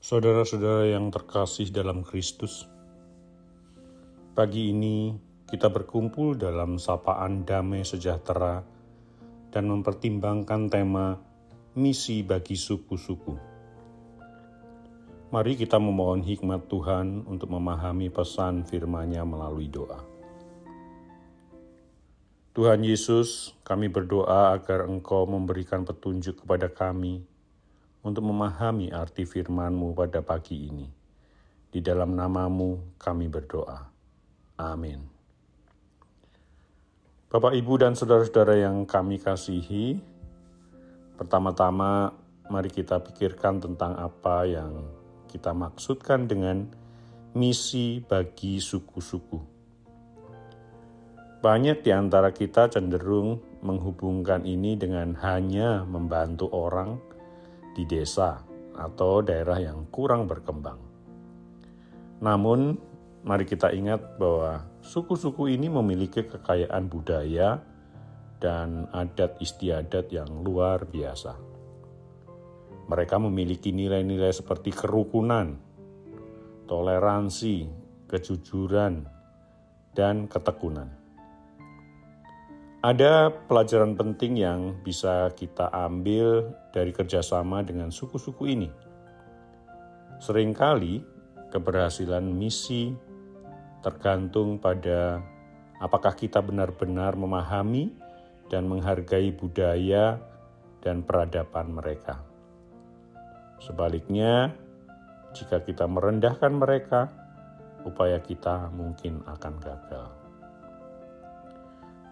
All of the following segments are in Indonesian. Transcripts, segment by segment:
Saudara-saudara yang terkasih dalam Kristus, pagi ini kita berkumpul dalam sapaan damai sejahtera dan mempertimbangkan tema misi bagi suku-suku. Mari kita memohon hikmat Tuhan untuk memahami pesan firman-Nya melalui doa. Tuhan Yesus, kami berdoa agar Engkau memberikan petunjuk kepada kami untuk memahami arti firman-Mu pada pagi ini. Di dalam namamu kami berdoa. Amin. Bapak, Ibu, dan saudara-saudara yang kami kasihi, pertama-tama mari kita pikirkan tentang apa yang kita maksudkan dengan misi bagi suku-suku. Banyak di antara kita cenderung menghubungkan ini dengan hanya membantu orang di desa atau daerah yang kurang berkembang. Namun, mari kita ingat bahwa suku-suku ini memiliki kekayaan budaya dan adat istiadat yang luar biasa. Mereka memiliki nilai-nilai seperti kerukunan, toleransi, kejujuran, dan ketekunan. Ada pelajaran penting yang bisa kita ambil dari kerjasama dengan suku-suku ini. Seringkali keberhasilan misi tergantung pada apakah kita benar-benar memahami dan menghargai budaya dan peradaban mereka. Sebaliknya, jika kita merendahkan mereka, upaya kita mungkin akan gagal.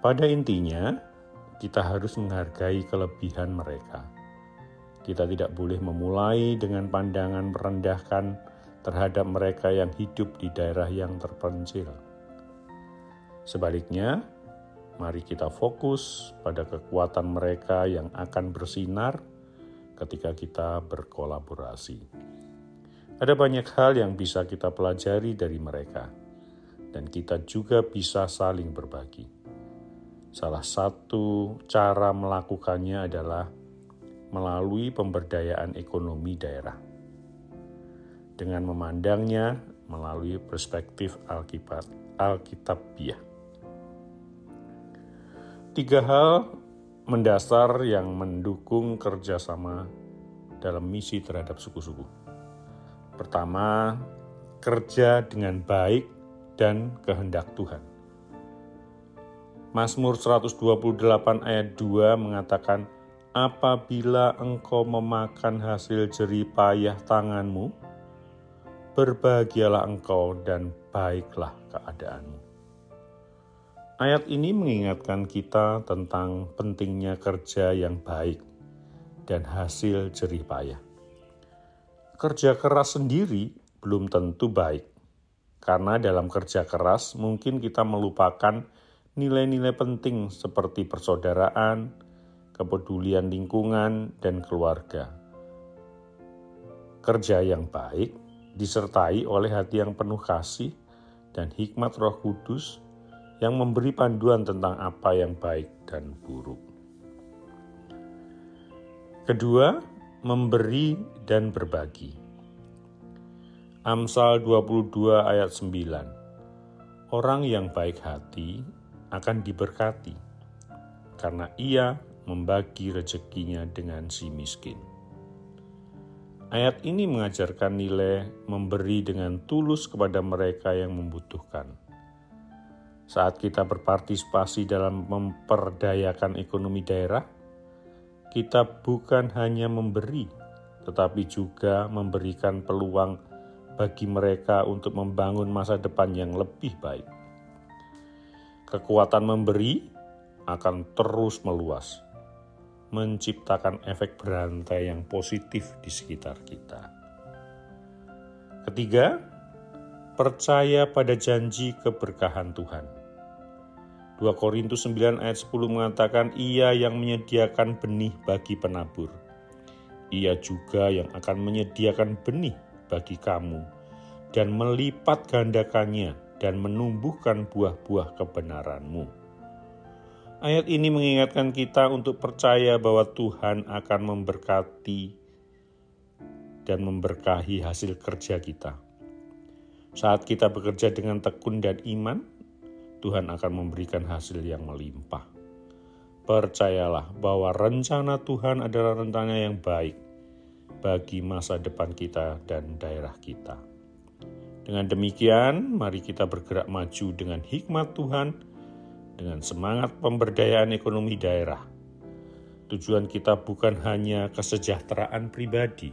Pada intinya, kita harus menghargai kelebihan mereka. Kita tidak boleh memulai dengan pandangan merendahkan terhadap mereka yang hidup di daerah yang terpencil. Sebaliknya, mari kita fokus pada kekuatan mereka yang akan bersinar ketika kita berkolaborasi. Ada banyak hal yang bisa kita pelajari dari mereka, dan kita juga bisa saling berbagi. Salah satu cara melakukannya adalah melalui pemberdayaan ekonomi daerah. Dengan memandangnya melalui perspektif Alkitab, Alkitabiah. Tiga hal mendasar yang mendukung kerjasama dalam misi terhadap suku-suku. Pertama, kerja dengan baik dan kehendak Tuhan. Mazmur 128 ayat 2 mengatakan, Apabila engkau memakan hasil jerih payah tanganmu, berbahagialah engkau dan baiklah keadaanmu. Ayat ini mengingatkan kita tentang pentingnya kerja yang baik dan hasil jerih payah. Kerja keras sendiri belum tentu baik, karena dalam kerja keras mungkin kita melupakan nilai-nilai penting seperti persaudaraan, kepedulian lingkungan, dan keluarga. Kerja yang baik disertai oleh hati yang penuh kasih dan hikmat Roh Kudus yang memberi panduan tentang apa yang baik dan buruk. Kedua, memberi dan berbagi. Amsal 22 ayat 9. Orang yang baik hati akan diberkati karena ia membagi rezekinya dengan si miskin. Ayat ini mengajarkan nilai memberi dengan tulus kepada mereka yang membutuhkan. Saat kita berpartisipasi dalam memperdayakan ekonomi daerah, kita bukan hanya memberi, tetapi juga memberikan peluang bagi mereka untuk membangun masa depan yang lebih baik. Kekuatan memberi akan terus meluas, menciptakan efek berantai yang positif di sekitar kita. Ketiga, percaya pada janji keberkahan Tuhan. 2 Korintus 9 ayat 10 mengatakan, Ia yang menyediakan benih bagi penabur. Ia juga yang akan menyediakan benih bagi kamu dan melipat gandakannya dan menumbuhkan buah-buah kebenaranmu. Ayat ini mengingatkan kita untuk percaya bahwa Tuhan akan memberkati dan memberkahi hasil kerja kita. Saat kita bekerja dengan tekun dan iman, Tuhan akan memberikan hasil yang melimpah. Percayalah bahwa rencana Tuhan adalah rencana yang baik bagi masa depan kita dan daerah kita. Dengan demikian, mari kita bergerak maju dengan hikmat Tuhan, dengan semangat pemberdayaan ekonomi daerah. Tujuan kita bukan hanya kesejahteraan pribadi,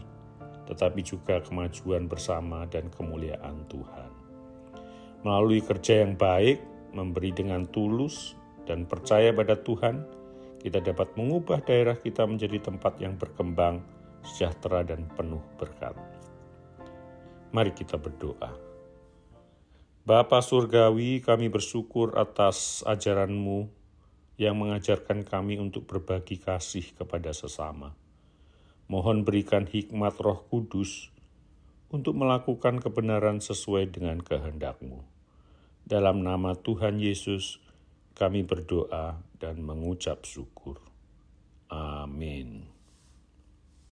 tetapi juga kemajuan bersama dan kemuliaan Tuhan. Melalui kerja yang baik, memberi dengan tulus, dan percaya pada Tuhan, kita dapat mengubah daerah kita menjadi tempat yang berkembang, sejahtera, dan penuh berkat. Mari kita berdoa. Bapa Surgawi, kami bersyukur atas ajaranmu yang mengajarkan kami untuk berbagi kasih kepada sesama. Mohon berikan hikmat roh kudus untuk melakukan kebenaran sesuai dengan kehendakmu. Dalam nama Tuhan Yesus, kami berdoa dan mengucap syukur. Amin.